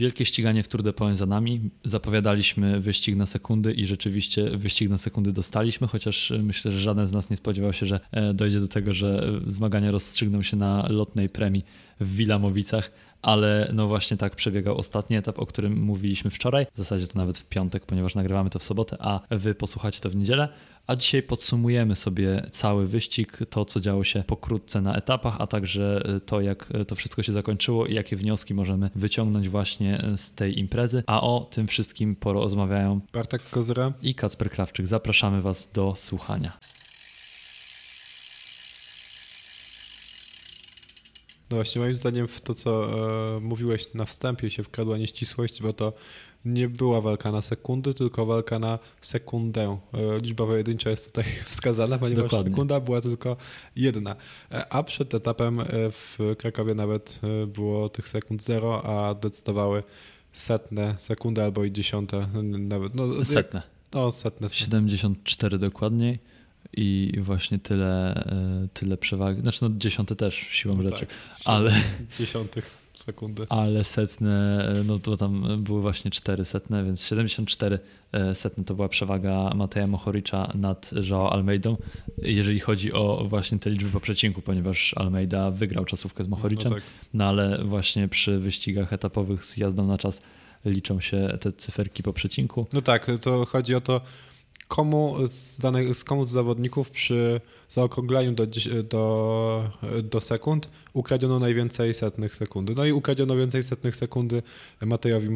Wielkie ściganie w Tour de Pologne za nami. Zapowiadaliśmy wyścig na sekundy i rzeczywiście wyścig na sekundy dostaliśmy, chociaż myślę, że żaden z nas nie spodziewał się, że e, dojdzie do tego, że zmagania rozstrzygną się na lotnej premii w Wilamowicach ale no właśnie tak przebiegał ostatni etap, o którym mówiliśmy wczoraj, w zasadzie to nawet w piątek, ponieważ nagrywamy to w sobotę, a wy posłuchacie to w niedzielę. A dzisiaj podsumujemy sobie cały wyścig, to co działo się pokrótce na etapach, a także to, jak to wszystko się zakończyło i jakie wnioski możemy wyciągnąć właśnie z tej imprezy. A o tym wszystkim porozmawiają Bartek Kozra i Kacper Krawczyk. Zapraszamy Was do słuchania. No właśnie, moim zdaniem w to, co e, mówiłeś na wstępie, się wkradła nieścisłość, bo to nie była walka na sekundy, tylko walka na sekundę. E, liczba pojedyncza jest tutaj wskazana, ponieważ Dokładnie. sekunda była tylko jedna. E, a przed etapem e, w Krakowie nawet było tych sekund zero, a decydowały setne sekundy albo i dziesiąte. Nawet, no, setne. No, setne. 74 dokładniej i właśnie tyle, e, tyle przewagi. Znaczy, no dziesiąty też siłą no rzeczy, tak, ale. Dziesiątych sekundy. Ale setne, e, no to tam były właśnie cztery setne, więc 74 e, setne to była przewaga Mateja Mohoricza nad Joao Almeidą, jeżeli chodzi o właśnie te liczby po przecinku, ponieważ Almeida wygrał czasówkę z Mohoriczem, no, tak. no ale właśnie przy wyścigach etapowych z jazdą na czas liczą się te cyferki po przecinku. No tak, to chodzi o to, komu z, danych, komu z zawodników przy zaokrągleniu do, do, do sekund ukradziono najwięcej setnych sekundy. No i ukradziono więcej setnych sekundy Matejowi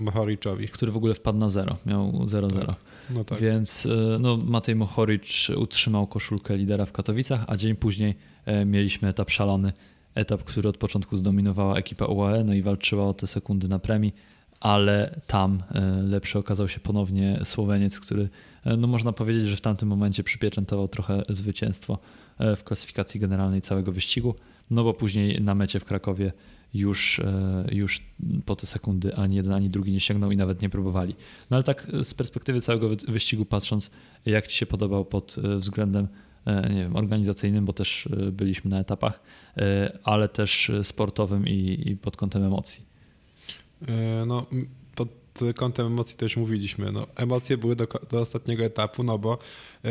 Mohoriczowi. Który w ogóle wpadł na zero, miał 0-0. Tak. No tak. Więc e, no, Matej Mohoricz utrzymał koszulkę lidera w Katowicach, a dzień później e, mieliśmy etap szalony, etap, który od początku zdominowała ekipa UAE, no i walczyła o te sekundy na premii, ale tam e, lepszy okazał się ponownie Słoweniec, który E, no można powiedzieć, że w tamtym momencie przypieczętował trochę zwycięstwo e, w klasyfikacji generalnej całego wyścigu, no bo później na mecie w Krakowie już, e, już po te sekundy ani jeden, ani drugi nie sięgnął i nawet nie próbowali. No ale tak z perspektywy całego wyścigu patrząc, jak Ci się podobał pod względem nie wiem, organizacyjnym, bo też byliśmy na etapach, ale też sportowym i, i pod kątem emocji? No, kątem emocji też mówiliśmy. No, emocje były do, do ostatniego etapu, no bo yy,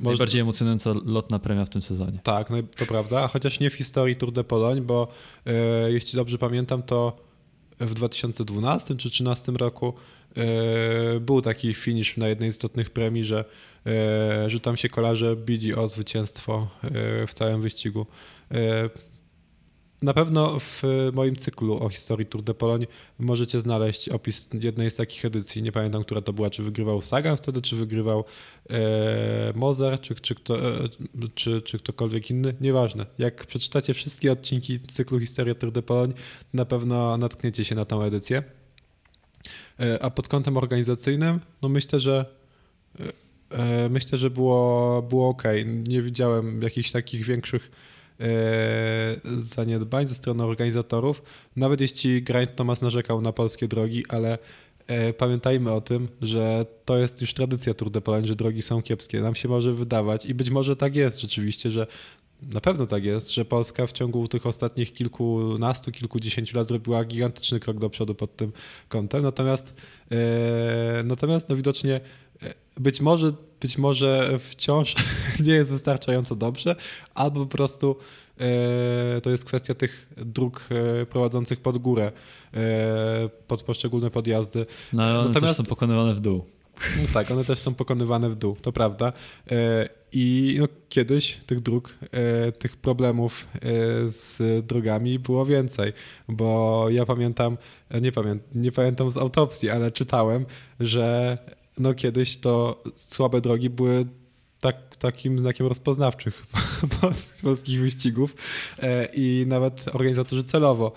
Najbardziej emocjonująca lotna premia w tym sezonie. Tak, no to prawda, chociaż nie w historii Tour de Pologne, bo yy, jeśli dobrze pamiętam, to w 2012 czy 2013 roku yy, był taki finish na jednej z lotnych premii, że, że tam się kolarze bili o zwycięstwo w całym wyścigu. Na pewno w moim cyklu o historii Tour de Pologne możecie znaleźć opis jednej z takich edycji. Nie pamiętam, która to była, czy wygrywał Sagan wtedy, czy wygrywał e, Mozer, czy, czy, kto, e, czy, czy ktokolwiek inny. Nieważne. Jak przeczytacie wszystkie odcinki cyklu Historia Tour de Pologne, na pewno natkniecie się na tę edycję. E, a pod kątem organizacyjnym, no myślę, że e, e, myślę, że było, było ok. Nie widziałem jakichś takich większych zaniedbań ze strony organizatorów, nawet jeśli Grind Thomas narzekał na polskie drogi, ale e, pamiętajmy o tym, że to jest już tradycja Tour de że drogi są kiepskie. Nam się może wydawać i być może tak jest rzeczywiście, że na pewno tak jest, że Polska w ciągu tych ostatnich kilkunastu, kilkudziesięciu lat zrobiła gigantyczny krok do przodu pod tym kątem. Natomiast, e, natomiast no widocznie być może, być może wciąż nie jest wystarczająco dobrze, albo po prostu e, to jest kwestia tych dróg e, prowadzących pod górę, e, pod poszczególne podjazdy. No ale one Natomiast, też są pokonywane w dół. No tak, one też są pokonywane w dół, to prawda. I no, kiedyś tych dróg, tych problemów z drogami było więcej, bo ja pamiętam, nie, pamię nie pamiętam z autopsji, ale czytałem, że no kiedyś to słabe drogi były tak, takim znakiem rozpoznawczych polskich wyścigów e, i nawet organizatorzy celowo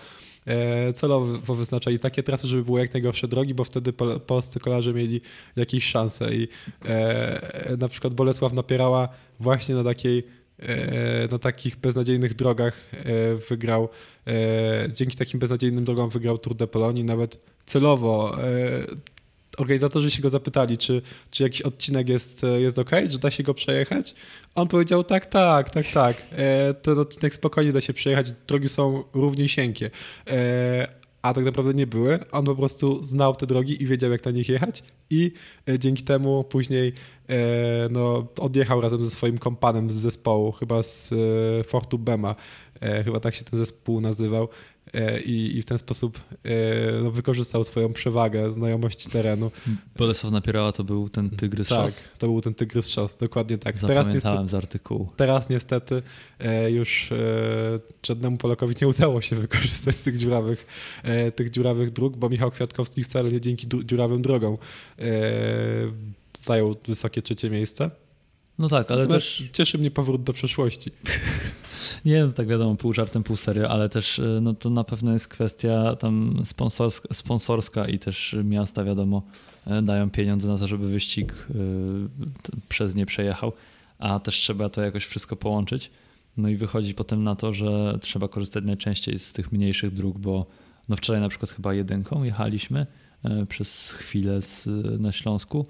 e, celowo wyznaczali takie trasy, żeby były jak najgorsze drogi, bo wtedy polscy kolarze mieli jakieś szanse. I e, na przykład Bolesław napierała właśnie na takiej na takich beznadziejnych drogach wygrał, dzięki takim beznadziejnym drogom wygrał Tour de Pologne nawet celowo organizatorzy się go zapytali, czy, czy jakiś odcinek jest, jest ok, że da się go przejechać. On powiedział tak, tak, tak, tak. E, ten odcinek spokojnie da się przejechać, drogi są równiusieńkie. E, a tak naprawdę nie były. On po prostu znał te drogi i wiedział, jak na nich jechać i e, dzięki temu później e, no, odjechał razem ze swoim kompanem z zespołu, chyba z e, Fortu Bema, chyba tak się ten zespół nazywał E, i, i w ten sposób e, no, wykorzystał swoją przewagę, znajomość terenu. Bolesław Napierała to był ten Tygrys tak, Szos? to był ten Tygrys Szos, dokładnie tak. Teraz niestety, z artykułu. Teraz niestety e, już żadnemu Polakowi nie udało się wykorzystać tych dziurawych, tych dziurawych dróg, bo Michał Kwiatkowski wcale nie dzięki dziurawym drogom zajął wysokie trzecie miejsce. No tak, ale Natomiast też... Cieszy mnie powrót do przeszłości. Nie, no tak wiadomo, pół żartem, pół serio, ale też e, no to na pewno jest kwestia tam sponsorska, sponsorska i też miasta, wiadomo, e, dają pieniądze na to, żeby wyścig e, przez nie przejechał, a też trzeba to jakoś wszystko połączyć. No i wychodzi potem na to, że trzeba korzystać najczęściej z tych mniejszych dróg, bo no wczoraj na przykład chyba jedynką jechaliśmy przez chwilę z, na Śląsku,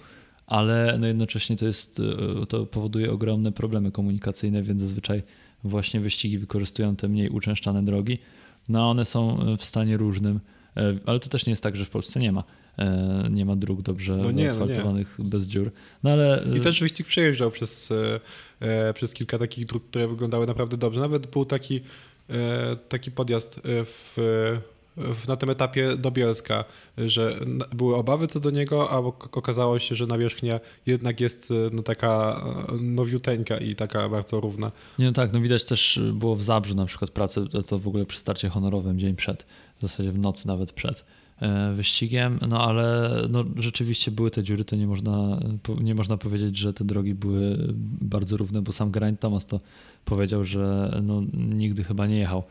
ale no jednocześnie to jest, to powoduje ogromne problemy komunikacyjne, więc zazwyczaj właśnie wyścigi wykorzystują te mniej uczęszczane drogi. No one są w stanie różnym, e, ale to też nie jest tak, że w Polsce nie ma e, nie ma dróg dobrze no nie, asfaltowanych no bez dziur. No ale... I też wyścig przejeżdżał przez, e, przez kilka takich dróg, które wyglądały naprawdę dobrze. Nawet był taki, taki podjazd w na tym etapie do Bielska, że były obawy co do niego, a okazało się, że nawierzchnia jednak jest no, taka nowiuteńka i taka bardzo równa. Nie, no tak, no widać też było w Zabrzu na przykład pracę, to w ogóle przy starcie honorowym, dzień przed, w zasadzie w nocy nawet przed e, wyścigiem, no ale no, rzeczywiście były te dziury, to nie można, nie można powiedzieć, że te drogi były bardzo równe, bo sam Geraint Thomas to powiedział, że no, nigdy chyba nie jechał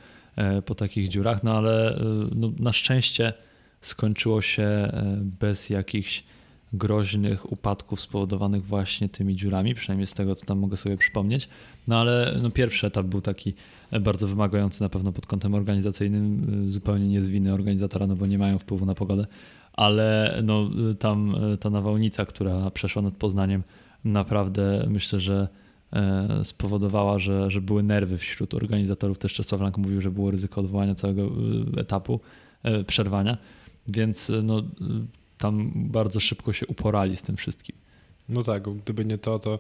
po takich dziurach, no ale e, no, na szczęście skończyło się e, bez jakichś groźnych upadków spowodowanych właśnie tymi dziurami, przynajmniej z tego, co tam mogę sobie przypomnieć. No ale no, pierwszy etap był taki bardzo wymagający na pewno pod kątem organizacyjnym, zupełnie nie z winy organizatora, no bo nie mają wpływu na pogodę, ale no, tam ta nawałnica, która przeszła nad Poznaniem, naprawdę myślę, że E, spowodowała, że, że były nerwy wśród organizatorów. Też Czesław Lank mówił, że było ryzyko odwołania całego e, etapu, e, przerwania, więc no, tam bardzo szybko się uporali z tym wszystkim. No tak, gdyby nie to, to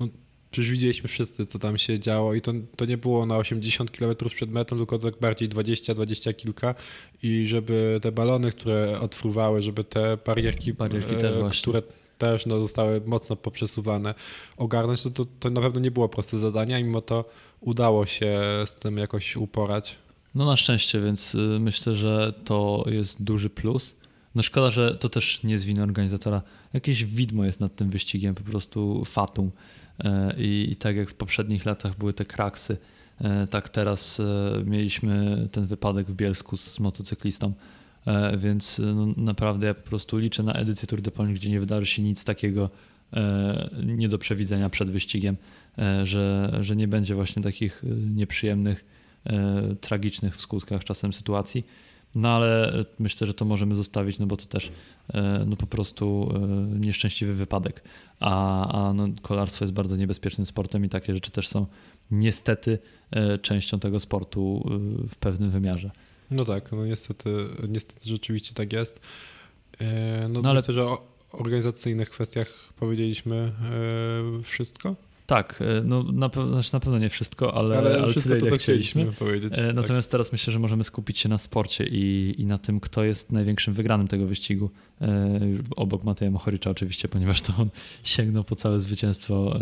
no, przecież widzieliśmy wszyscy, co tam się działo i to, to nie było na 80 km przed metą, tylko tak bardziej 20, 20 kilka i żeby te balony, które odfruwały, żeby te barierki, barierki e, które też no, zostały mocno poprzesuwane. Ogarnąć to, to, to na pewno nie było proste zadanie, a mimo to udało się z tym jakoś uporać. No na szczęście, więc y, myślę, że to jest duży plus. No szkoda, że to też nie jest wina organizatora. Jakieś widmo jest nad tym wyścigiem, po prostu fatum. E, I, I, tak jak w poprzednich latach były te kraksy, e, tak teraz e, mieliśmy ten wypadek w Bielsku z motocyklistą więc no, naprawdę ja po prostu liczę na edycję Tour de Pologne, gdzie nie wydarzy się nic takiego e, nie do przewidzenia przed wyścigiem, e, że, że nie będzie właśnie takich nieprzyjemnych, tragicznych w skutkach czasem sytuacji. No ale myślę, że to możemy zostawić, no bo to też no po prostu nieszczęśliwy wypadek. A, a no, kolarstwo jest bardzo niebezpiecznym sportem i takie rzeczy też są niestety częścią tego sportu w pewnym wymiarze. No tak, no niestety, niestety rzeczywiście tak jest. E, no, no ale myślę, że o organizacyjnych kwestiach powiedzieliśmy e, wszystko. Tak, e, no na, pewno, znaczy na pewno nie wszystko, ale, ale, ale wszystko tyle, to, co chcieliśmy, powiedzieć. Natomiast tak. teraz myślę, że możemy skupić się na sporcie i, i na tym, kto jest największym wygranym tego wyścigu. Obok Mateja Mochoricza oczywiście, ponieważ to on sięgnął po całe zwycięstwo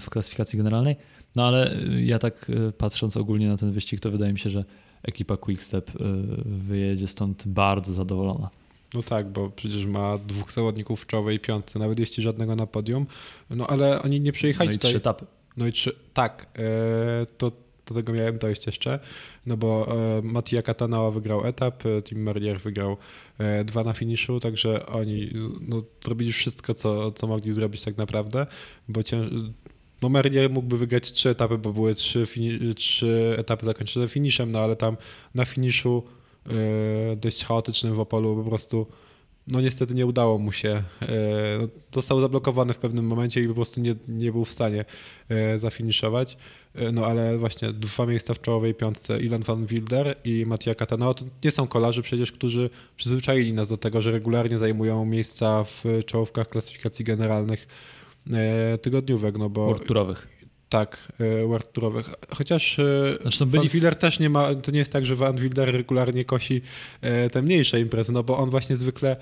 w klasyfikacji generalnej. No ale ja tak patrząc ogólnie na ten wyścig, to wydaje mi się, że ekipa Quickstep wyjedzie stąd bardzo zadowolona. No tak, bo przecież ma dwóch zawodników w czołowej piątce, nawet jeśli żadnego na podium. No ale oni nie przyjechali no i tutaj. trzy etapy. No i trzy, tak, e, to do tego miałem dojść jeszcze, no bo e, Mattia Katanała wygrał etap, e, Tim Merlier wygrał dwa na finiszu, także oni no, zrobili wszystko, co, co mogli zrobić tak naprawdę, bo cięż, no Merlier mógłby wygrać trzy etapy, bo były trzy, trzy etapy zakończone finiszem, no ale tam na finiszu dość chaotycznym w Opolu po prostu no niestety nie udało mu się. Yy, został zablokowany w pewnym momencie i po prostu nie, nie był w stanie yy, zafiniszować. no ale właśnie dwa miejsca w czołowej piątce, Ilan van Wilder i Mattia Catano, to nie są kolarzy przecież, którzy przyzwyczaili nas do tego, że regularnie zajmują miejsca w czołówkach klasyfikacji generalnych tygodniówek, no bo... tak, e, World Tourowych. Chociaż znaczy Van byli... Wilder też nie ma, to nie jest tak, że Van Wilder regularnie kosi e, te mniejsze imprezy, no bo on właśnie zwykle,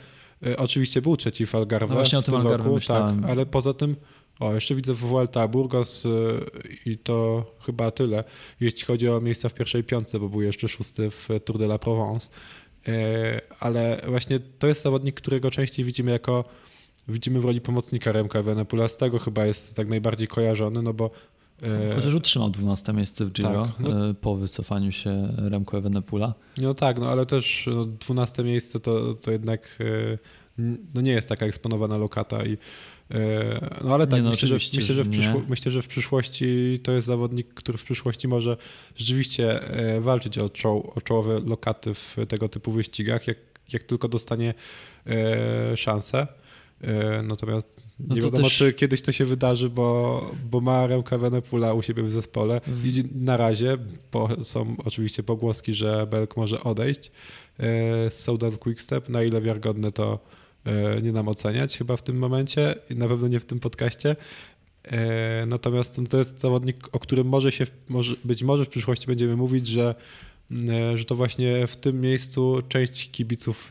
oczywiście był trzeci w Algarve no właśnie w tym tym roku, tak, ale poza tym, o, jeszcze widzę Vuelta Burgos i to chyba tyle, jeśli chodzi o miejsca w pierwszej piątce, bo był jeszcze szósty w Tour de la Provence, ale właśnie to jest zawodnik, którego częściej widzimy jako widzimy w roli pomocnika Remka Evenepoela, z tego chyba jest tak najbardziej kojarzony, no bo Chociaż utrzymał 12 miejsce w Giro tak, no, e, po wycofaniu się Remco Evenepoela. No tak, no ale też no, 12 miejsce to, to jednak e, no, nie jest taka eksponowana lokata i no ale tak, no, myślę, że, myślę, że w przyszło, myślę, że w przyszłości to jest zawodnik, który w przyszłości może rzeczywiście walczyć o, czoł, o czołowe lokaty w tego typu wyścigach, jak, jak tylko dostanie szansę. E, natomiast no nie wiadomo, też... czy kiedyś to się wydarzy, bo, bo ma Remka Wenepula u siebie w zespole i na razie bo są oczywiście pogłoski, że Belk może odejść e, z Southern Quickstep. Na ile wiarygodne to e, nie nam oceniać chyba w tym momencie i na pewno nie w tym podcaście. Natomiast to jest zawodnik, o którym może się, może, być może w przyszłości będziemy mówić, że, że to właśnie w tym miejscu część kibiców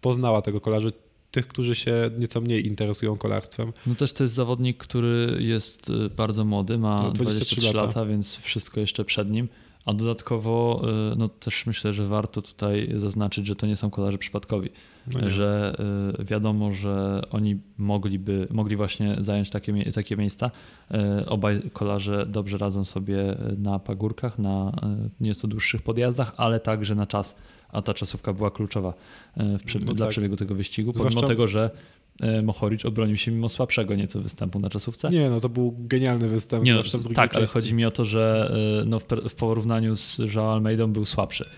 poznała tego kolarza, tych, którzy się nieco mniej interesują kolarstwem. No też to jest zawodnik, który jest y, bardzo młody, ma no, 23 lata. lata, więc wszystko jeszcze przed nim. A dodatkowo y, no też myślę, że warto tutaj zaznaczyć, że to nie są kolarze przypadkowi. No że y, wiadomo, że oni mogliby, mogli właśnie zająć takie, takie miejsca. Obaj kolarze dobrze radzą sobie na pagórkach, na nieco dłuższych podjazdach, ale także na czas a ta czasówka była kluczowa e, no dla tak. przebiegu tego wyścigu, pomimo Zwłaszcza... tego, że e, Mohoric obronił się mimo słabszego nieco występu na czasówce. Nie, no to był genialny występ. Nie, no, tak, ale chodzi mi o to, że e, no, w, w porównaniu z Joao Almeidą był słabszy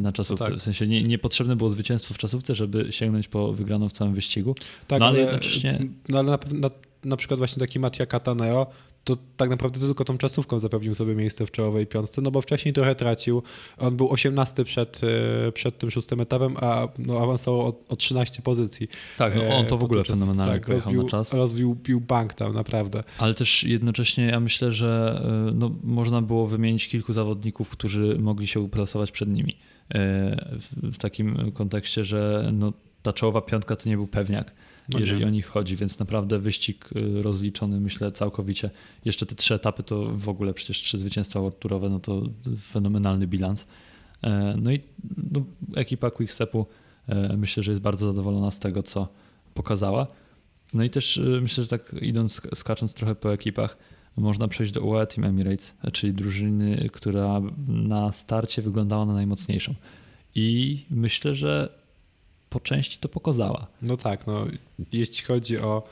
na czasówce. No tak. W sensie nie, niepotrzebne było zwycięstwo w czasówce, żeby sięgnąć po wygraną w całym wyścigu. Tak, no ale, ale jednocześnie... No ale na, na, na przykład właśnie taki Mattia Cataneo to tak naprawdę tylko tą czasówką zapewnił sobie miejsce w czołowej piątce, no bo wcześniej trochę tracił. On był 18 przed, e, przed tym szóstym etapem, a no, awansował o, o 13 pozycji. Tak, no on to w ogóle fenomenalnie tak, rozbił, na czas. Rozbił pił bank tam, naprawdę. Ale też jednocześnie ja myślę, że e, no, można było wymienić kilku zawodników, którzy mogli się uplasować przed nimi. E, w, w takim kontekście, że no, ta czołowa piątka to nie był pewniak no jeżeli o nich chodzi, więc naprawdę wyścig y, rozliczony, myślę, całkowicie. Jeszcze te trzy etapy to w ogóle przecież trzy zwycięstwa world no to fenomenalny bilans. E, no i no, ekipa Quickstepu e, myślę, że jest bardzo zadowolona z tego, co pokazała. No i też y, myślę, że tak idąc, skacząc trochę po ekipach, można przejść do UAE Team Emirates, czyli drużyny, która na starcie wyglądała na najmocniejszą. I myślę, że po części to pokazała. No tak, no jeśli chodzi o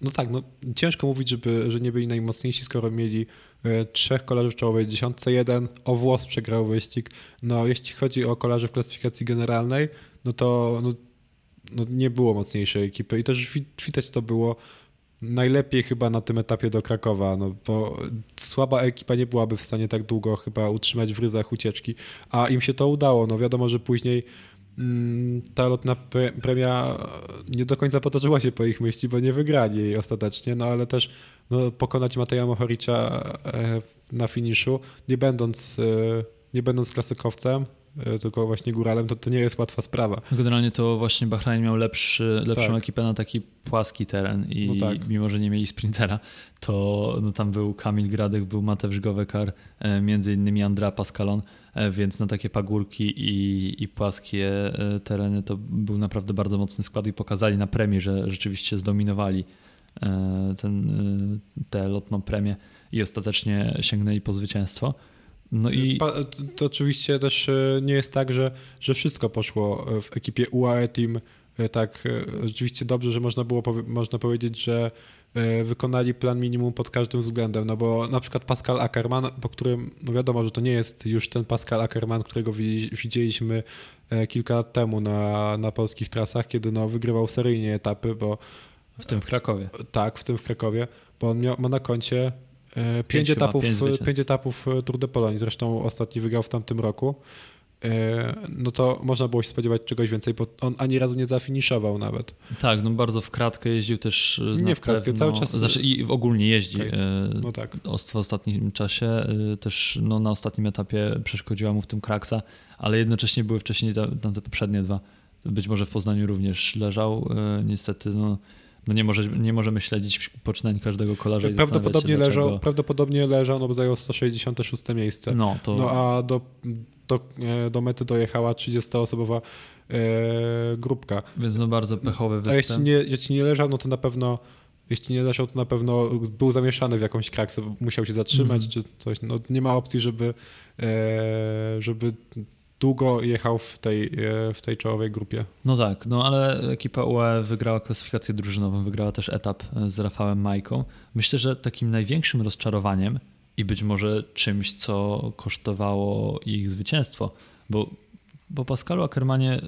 no tak, no ciężko mówić, żeby, że nie byli najmocniejsi, skoro mieli e, trzech kolarzy czołowej dziesiątce, jeden o włos przegrał wyścig. No jeśli chodzi o kolarzy w klasyfikacji generalnej, no to no, no nie było mocniejszej ekipy i też widać to było najlepiej chyba na tym etapie do Krakowa, no bo słaba ekipa nie byłaby w stanie tak długo chyba utrzymać w ryzach ucieczki, a im się to udało. No wiadomo, że później ta lotna premia nie do końca potoczyła się po ich myśli, bo nie wygrali jej ostatecznie, no ale też no, pokonać Mateja Mohoricza e, na finiszu, nie będąc, e, nie będąc klasykowcem, tylko właśnie góralem, to, to nie jest łatwa sprawa. Generalnie to właśnie Bahrain miał lepszy, lepszą tak. ekipę na taki płaski teren i no tak. mimo, że nie mieli sprintera, to no, tam był Kamil Gradek, był Mateusz Gowekar, między innymi Andra Pascalon, E, więc na takie pagórki i, i płaskie e, tereny to był naprawdę bardzo mocny skład i pokazali na premii, że rzeczywiście zdominowali e, ten, tę lotną premię i ostatecznie sięgnęli po zwycięstwo. No i... To oczywiście też nie jest tak, że, że wszystko poszło w ekipie UAE Team tak rzeczywiście dobrze, że można było można powiedzieć, że E, wykonali plan minimum pod każdym względem, no bo na przykład Pascal Ackermann, po którym, no wiadomo, że to nie jest już ten Pascal Ackermann, którego widzieliśmy e, kilka lat temu na, na polskich trasach, kiedy no wygrywał seryjnie etapy, bo... W tym w Krakowie. Tak, w tym w Krakowie, bo on miał, ma na koncie Pięć, pięć etapów, pięć, pięć etapów Tour de Pologne. Zresztą ostatni wygrał w tamtym roku. E, no to można było się spodziewać czegoś więcej, bo on ani razu nie zafiniszował nawet. Tak, no bardzo w kratkę jeździł też. E, nie w kratkę, pewno, cały czas. Znaczy i ogólnie jeździ. Okay. E, no tak. W ostatnim czasie też no, na ostatnim etapie przeszkodziła mu w tym kraksa, ale jednocześnie były wcześniej tam te poprzednie dwa. Być może w Poznaniu również leżał. Niestety, no no nie, może, nie możemy śledzić poczynań każdego kolarza i prawdopodobnie dlaczego... Prawdopodobnie leżał, no bo zajął 166 miejsce. No, to... no a do, do, e, do mety dojechała 30-osobowa e, grupka. Więc no bardzo pechowy występ. A jeśli nie, jeśli nie leżał, no to na pewno jeśli nie leżał, to na pewno był zamieszany w jakąś kraksę, musiał się zatrzymać, mm czy coś. No, nie ma opcji, żeby, e, żeby długo jechał w tej, e, w tej czołowej grupie. No tak, no ale ekipa UE wygrała klasyfikację drużynową, wygrała też etap e, z Rafałem Majką. Myślę, że takim największym rozczarowaniem i być może czymś, co kosztowało ich zwycięstwo, bo po Pascalu Ackermanie y,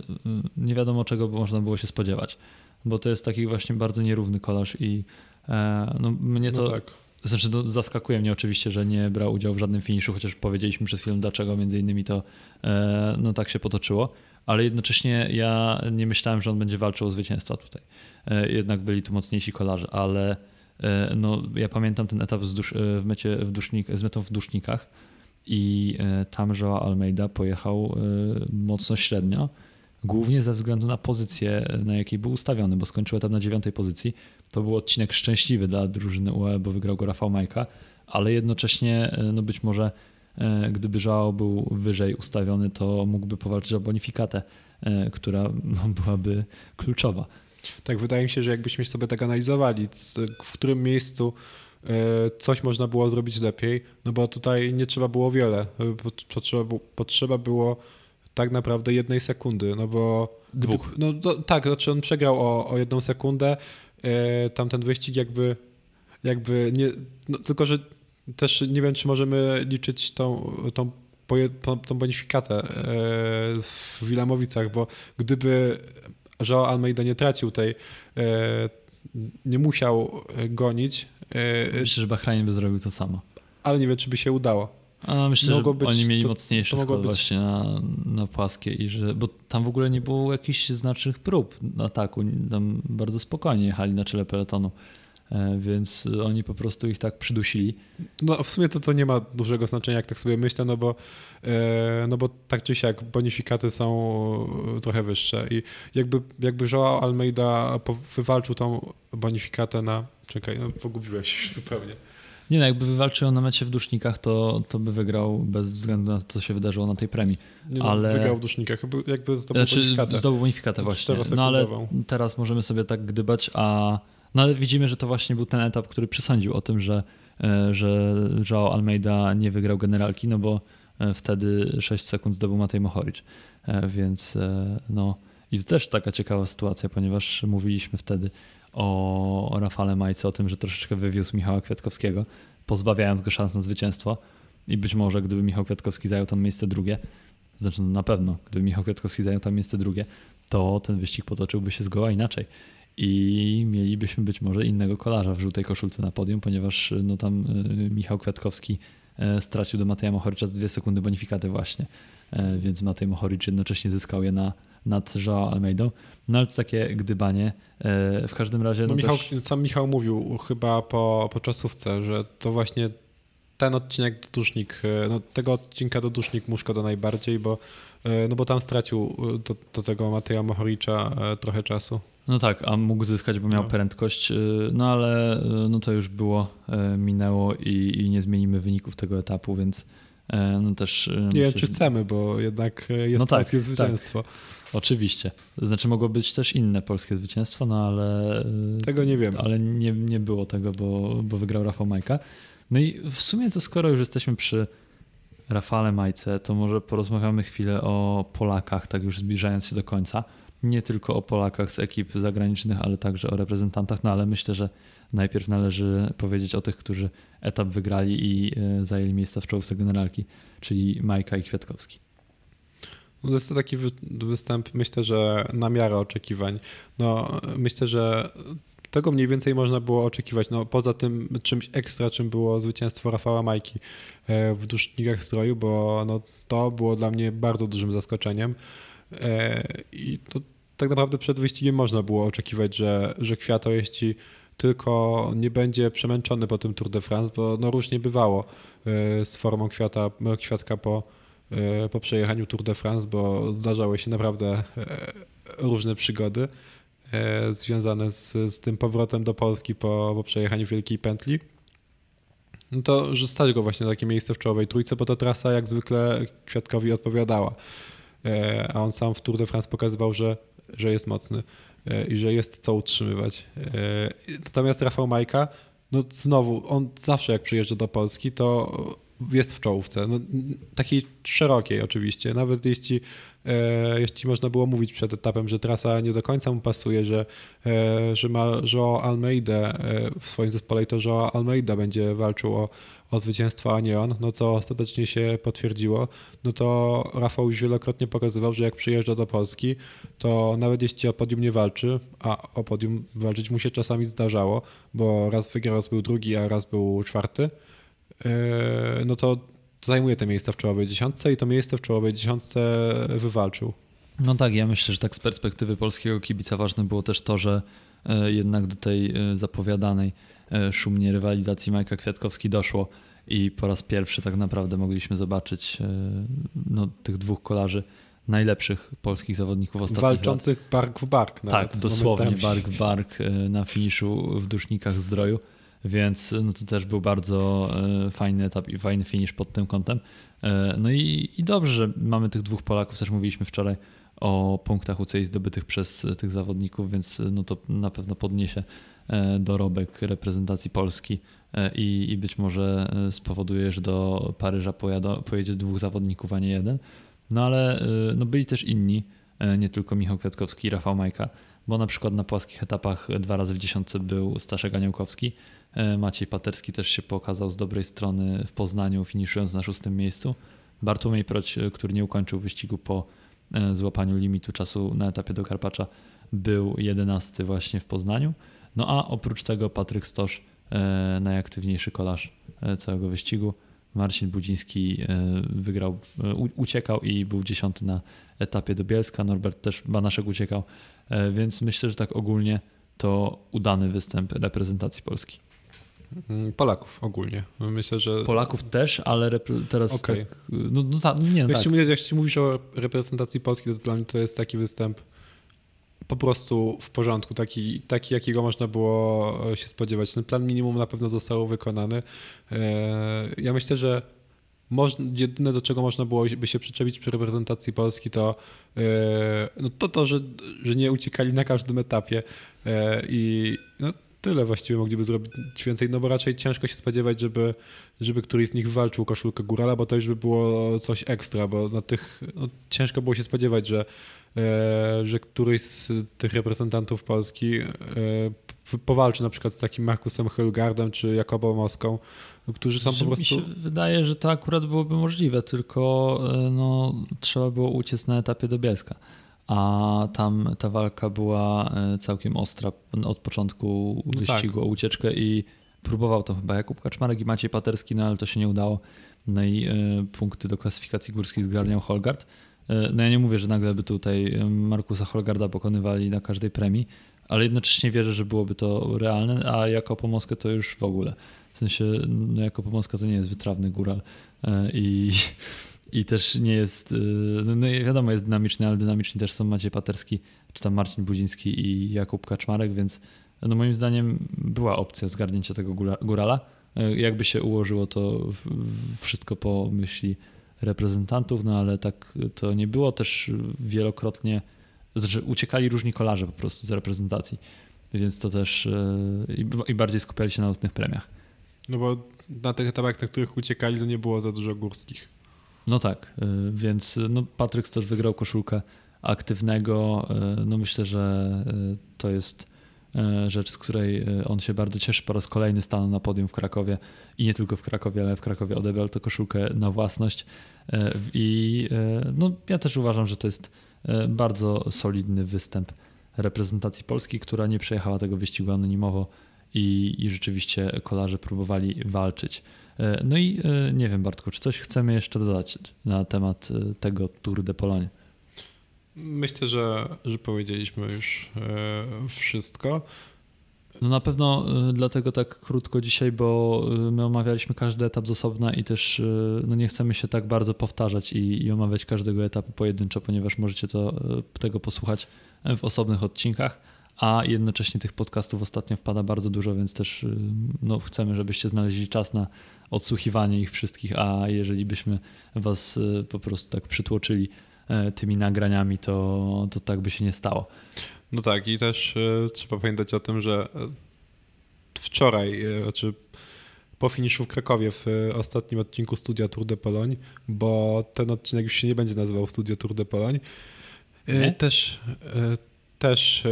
nie wiadomo czego można było się spodziewać, bo to jest taki właśnie bardzo nierówny kolarz i e, no, mnie to... No tak. Znaczy, no, zaskakuje mnie oczywiście, że nie brał udziału w żadnym finiszu, chociaż powiedzieliśmy przez chwilę dlaczego, między innymi to e, no, tak się potoczyło, ale jednocześnie ja nie myślałem, że on będzie walczył o zwycięstwa tutaj. E, jednak byli tu mocniejsi kolarze, ale E, no, ja pamiętam ten etap dusz, w mecie w dusznik, z metą w dusznikach i tam Joao Almeida pojechał mocno średnio, głównie ze względu na pozycję, na jakiej był ustawiony, bo skończył etap na dziewiątej pozycji. To był odcinek szczęśliwy dla drużyny UE, bo wygrał go Rafał Majka, ale jednocześnie no być może gdyby Joao był wyżej ustawiony, to mógłby powalczyć o bonifikatę, która no, byłaby kluczowa. Tak, wydaje mi się, że jakbyśmy sobie tak analizowali, w którym miejscu e, coś można było zrobić lepiej, no bo tutaj nie trzeba było wiele. E, potrzeba, potrzeba było tak naprawdę jednej sekundy, no bo... Dwóch. no to, tak, znaczy on przegrał o, o jedną sekundę, e, tamten wyścig jakby, jakby nie... No, tylko, że też nie wiem, czy możemy liczyć tą, tą tą bonifikatę w Wilamowicach, bo gdyby że Almeida nie tracił tej, e, nie musiał e, gonić. E, myślę, że Bahrain by zrobił to samo. Ale nie wiem, czy by się udało. A myślę, że być, oni mieli to, mocniejszy to skład być. właśnie na, na płaskie i że, bo tam w ogóle nie było jakichś znacznych prób ataku, tam bardzo spokojnie jechali na czele peletonu. E, więc oni po prostu ich tak przydusili. No w sumie to, to nie ma dużego znaczenia, jak tak sobie myślę, no bo, e, no bo tak czy siak bonifikaty są trochę wyższe i jakby, jakby Joao Almeida wywalczył tą bonifikatę na... Czekaj, no pogubiłeś się zupełnie. Nie no, jakby wywalczył na mecie w dusznikach, to, to by wygrał bez względu na to, co się wydarzyło na tej premii. Nie no, ale... Wygrał w dusznikach, jakby zdobył znaczy, bonifikatę. Zdobył bonifikatę właśnie. No ale teraz możemy sobie tak gdybać, a no ale widzimy, że to właśnie był ten etap, który przesądził o tym, że, e, że Joao Almeida nie wygrał generalki, no bo e, wtedy 6 sekund zdobył Matej Mohoric. E, więc no i to też taka ciekawa sytuacja, ponieważ mówiliśmy wtedy o, Rafale Majce, o tym, że troszeczkę wywiózł Michała Kwiatkowskiego, pozbawiając go szans na zwycięstwo. I być może gdyby Michał Kwiatkowski zajął tam miejsce drugie, znaczy no na pewno, gdyby Michał Kwiatkowski zajął tam miejsce drugie, to ten wyścig potoczyłby się zgoła inaczej i mielibyśmy być może innego kolarza w żółtej koszulce na podium, ponieważ no tam e, Michał Kwiatkowski e, stracił do Mateja Mohoricza dwie sekundy bonifikaty właśnie, e, więc Matej Mohoricz jednocześnie zyskał je na, nad Joao Almeidą. No ale to takie gdybanie. W każdym razie... No, no Michał, też... Sam Michał mówił chyba po, po czasówce, że to właśnie ten odcinek do dusznik, no tego odcinka do dusznik mu szkoda najbardziej, bo, no bo tam stracił do, do tego Mateja Mohoricza trochę czasu. No tak, a mógł zyskać, bo miał no. prędkość, no ale no to już było, minęło i, i nie zmienimy wyników tego etapu, więc no też... Nie wiem, czy chcemy, bo jednak jest no tak, polskie tak. zwycięstwo. Tak. Oczywiście. Znaczy mogło być też inne polskie zwycięstwo, no ale... Tego nie wiem. Ale nie, nie było tego, bo, bo wygrał Rafał Majka. No i w sumie to skoro już jesteśmy przy Rafale Majce, to może porozmawiamy chwilę o Polakach, tak już zbliżając się do końca nie tylko o Polakach z ekip zagranicznych, ale także o reprezentantach, no ale myślę, że najpierw należy powiedzieć o tych, którzy etap wygrali i e, zajęli miejsca w czołówce generalki, czyli Majka i Kwiatkowski. No jest to taki występ, myślę, że na miarę oczekiwań. No, myślę, że tego mniej więcej można było oczekiwać. No, poza tym czymś ekstra, czym było zwycięstwo Rafała Majki e, w Dusznikach Stroju, bo no, to było dla mnie bardzo dużym zaskoczeniem. E, I to tak naprawdę przed wyścigiem można było oczekiwać, że, że Kwiato tylko nie będzie przemęczony po tym Tour de France, bo no różnie bywało e, z formą kwiata, kwiatka po, po przejechaniu Tour de France, bo zdarzały się naprawdę różne przygody. E, związane z, z tym powrotem do Polski po, po przejechaniu Wielkiej Pętli. No to, że stać go właśnie na takie miejsce w czołowej trójce, bo to trasa jak zwykle Kwiatkowi odpowiadała. E, a on sam w Tour de France pokazywał, że, że jest mocny e, i że jest co utrzymywać. Natomiast Rafał Majka, no znowu, on zawsze jak przyjeżdża do Polski, to jest w czołówce. No, takiej szerokiej oczywiście. Nawet jeśli, e, jeśli można było mówić przed etapem, że trasa nie do końca mu pasuje, że, e, że ma Joao Almeida e, w swoim zespole i to Joao Almeida będzie walczył o, o zwycięstwo, a nie on, no co ostatecznie się potwierdziło, no to Rafał już wielokrotnie pokazywał, że jak przyjeżdża do Polski, to nawet jeśli o podium nie walczy, a o podium walczyć mu się czasami zdarzało, bo raz wygrał, raz był drugi, a raz był czwarty, E, no to zajmuje te miejsca w czołowej dziesiątce i to miejsce w czołowej dziesiątce wywalczył. No tak, ja myślę, że tak z perspektywy polskiego kibica ważne było też to, że e, jednak do tej e, zapowiadanej szumnie rywalizacji Majka Kwiatkowski doszło i po raz pierwszy tak naprawdę mogliśmy zobaczyć no, tych dwóch kolarzy najlepszych polskich zawodników ostatnich Walczących lat. bark w bark. tak, dosłownie momentami. bark w bark na finiszu w Dusznikach Zdroju więc no to też był bardzo e, fajny etap i fajny finish pod tym kątem. E, no i, i dobrze, że mamy tych dwóch Polaków, też mówiliśmy wczoraj o punktach UCI zdobytych przez tych zawodników, więc no to na pewno podniesie e, dorobek reprezentacji Polski i, i być może spowoduje, że do Paryża pojada, pojedzie dwóch zawodników, a nie jeden. No ale no byli też inni, nie tylko Michał Kwiatkowski i Rafał Majka, bo na przykład na płaskich etapach dwa razy w dziesiątce był Staszek Aniołkowski, E, Maciej Paterski też się pokazał z dobrej strony w Poznaniu, finiszując na szóstym miejscu. Bartłomiej Proć, e, który nie ukończył wyścigu po e, złapaniu limitu czasu na etapie do Karpacza, był jedenasty właśnie w Poznaniu. No a oprócz tego Patryk Stosz, najaktywniejszy kolarz całego wyścigu. Marcin Budziński wygrał, uciekał i był dziesiąty na etapie do Bielska. Norbert też Banaszek uciekał, więc myślę, że tak ogólnie to udany występ reprezentacji Polski. Mm, Polaków ogólnie. Myślę, że. Polaków też, ale teraz. Okay. Tak, no, no, ta, nie, no jeśli, tak. jeśli mówisz o reprezentacji Polski, to dla mnie to jest taki występ po prostu w porządku, taki, taki jakiego można było się spodziewać. Ten plan minimum na pewno został wykonany. E, ja myślę, że można, jedyne do czego można było by się przyczepić przy reprezentacji Polski to e, no to, to że, że nie uciekali na każdym etapie e, i no, tyle właściwie mogliby zrobić więcej, no bo raczej ciężko się spodziewać, żeby, żeby któryś z nich walczył koszulkę górala, bo to już by było coś ekstra, bo na tych no, ciężko było się spodziewać, że, e, że któryś z tych reprezentantów Polski e, powalczy na przykład z takim Markusem Hylgardem czy Jakobą Moską, którzy są znaczy, po prostu... Mi się wydaje, że to akurat byłoby możliwe, tylko e, no, trzeba było uciec na etapie do Bielska a tam ta walka była e, całkiem ostra od początku no wyścigu tak. o ucieczkę i próbował to chyba Jakub Kaczmarek i Maciej Paterski, no ale to się nie udało. No i y, punkty do klasyfikacji górskiej zgarniał Holgard. Y, no ja nie mówię, że nagle by tutaj Markusa Holgarda pokonywali na każdej premii, ale jednocześnie wierzę, że byłoby to realne, a jako Pomoskę to już w ogóle. W sensie, no jako Pomoska to nie jest wytrawny góral i i też nie jest, y, no, no wiadomo, jest dynamiczny, ale dynamiczni też są Maciej Paterski, czy tam Marcin Budziński i Jakub Kaczmarek, więc no moim zdaniem była opcja zgarnięcia tego górala. Y, jakby się ułożyło to wszystko po myśli reprezentantów, no ale tak to nie było. Też wielokrotnie znaczy uciekali różni kolarze po prostu z reprezentacji, więc to też y, i bardziej skupiali się na lotnych premiach. No bo na tych etapach, na których uciekali, to nie było za dużo górskich. No tak, y, więc y, no Patryk też wygrał koszulkę aktywnego. Y, no myślę, że to jest rzecz, z której on się bardzo cieszy. Po raz kolejny stanął na podium w Krakowie i nie tylko w Krakowie, ale w Krakowie odebrał tę koszulkę na własność. I no, ja też uważam, że to jest bardzo solidny występ reprezentacji Polski, która nie przejechała tego wyścigu anonimowo i, i rzeczywiście kolarze próbowali walczyć. E, no i e, nie wiem, Bartku, czy coś chcemy jeszcze dodać na temat e, tego Tour de Pologne? Myślę, że, że powiedzieliśmy już wszystko. No na pewno dlatego tak krótko dzisiaj, bo my omawialiśmy każdy etap z osobna i też no nie chcemy się tak bardzo powtarzać i, i omawiać każdego etapu pojedynczo, ponieważ możecie to, tego posłuchać w osobnych odcinkach a jednocześnie tych podcastów ostatnio wpada bardzo dużo, więc też y, no, chcemy, żebyście znaleźli czas na odsłuchiwanie ich wszystkich, a jeżeli byśmy was y, po prostu tak przytłoczyli e, tymi nagraniami, to, to tak by się nie stało. No tak i też e, trzeba pamiętać o tym, że e, wczoraj, znaczy po finiszu w Krakowie w ostatnim odcinku Studia Tour de Pologne, bo ten odcinek już się nie będzie nazywał Studio Tour de Pologne, nie? też też e,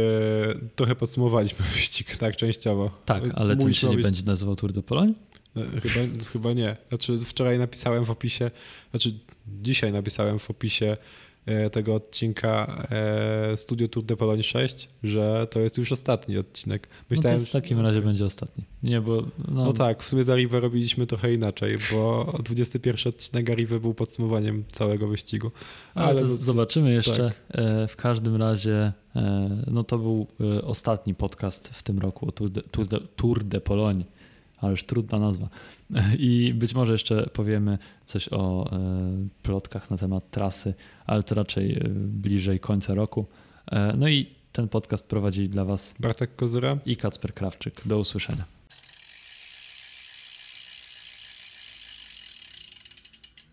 trochę podsumowaliśmy wyścig, tak, częściowo. Tak, ale ten się nie będzie nazywał Tour de Pologne? E, chyba, chyba nie. Znaczy, wczoraj napisałem w opisie, znaczy dzisiaj napisałem w opisie tego odcinka e, Studio Tour de Pologne 6, że to jest już ostatni odcinek. Myślałem, no w takim razie będzie ostatni. Nie, bo, no... no tak, w sumie za Rive robiliśmy trochę inaczej, bo 21 odcinek Rive był podsumowaniem całego wyścigu. Ale, Ale to no, zobaczymy jeszcze. Tak. E, w każdym razie no to był ostatni podcast w tym roku o Tour de, Tour de, Tour de Pologne. Ależ trudna nazwa. I być może jeszcze powiemy coś o e, plotkach na temat trasy, ale to raczej e, bliżej końca roku. E, no i ten podcast prowadzili dla Was Bartek Kozyra i Kacper Krawczyk. Do usłyszenia.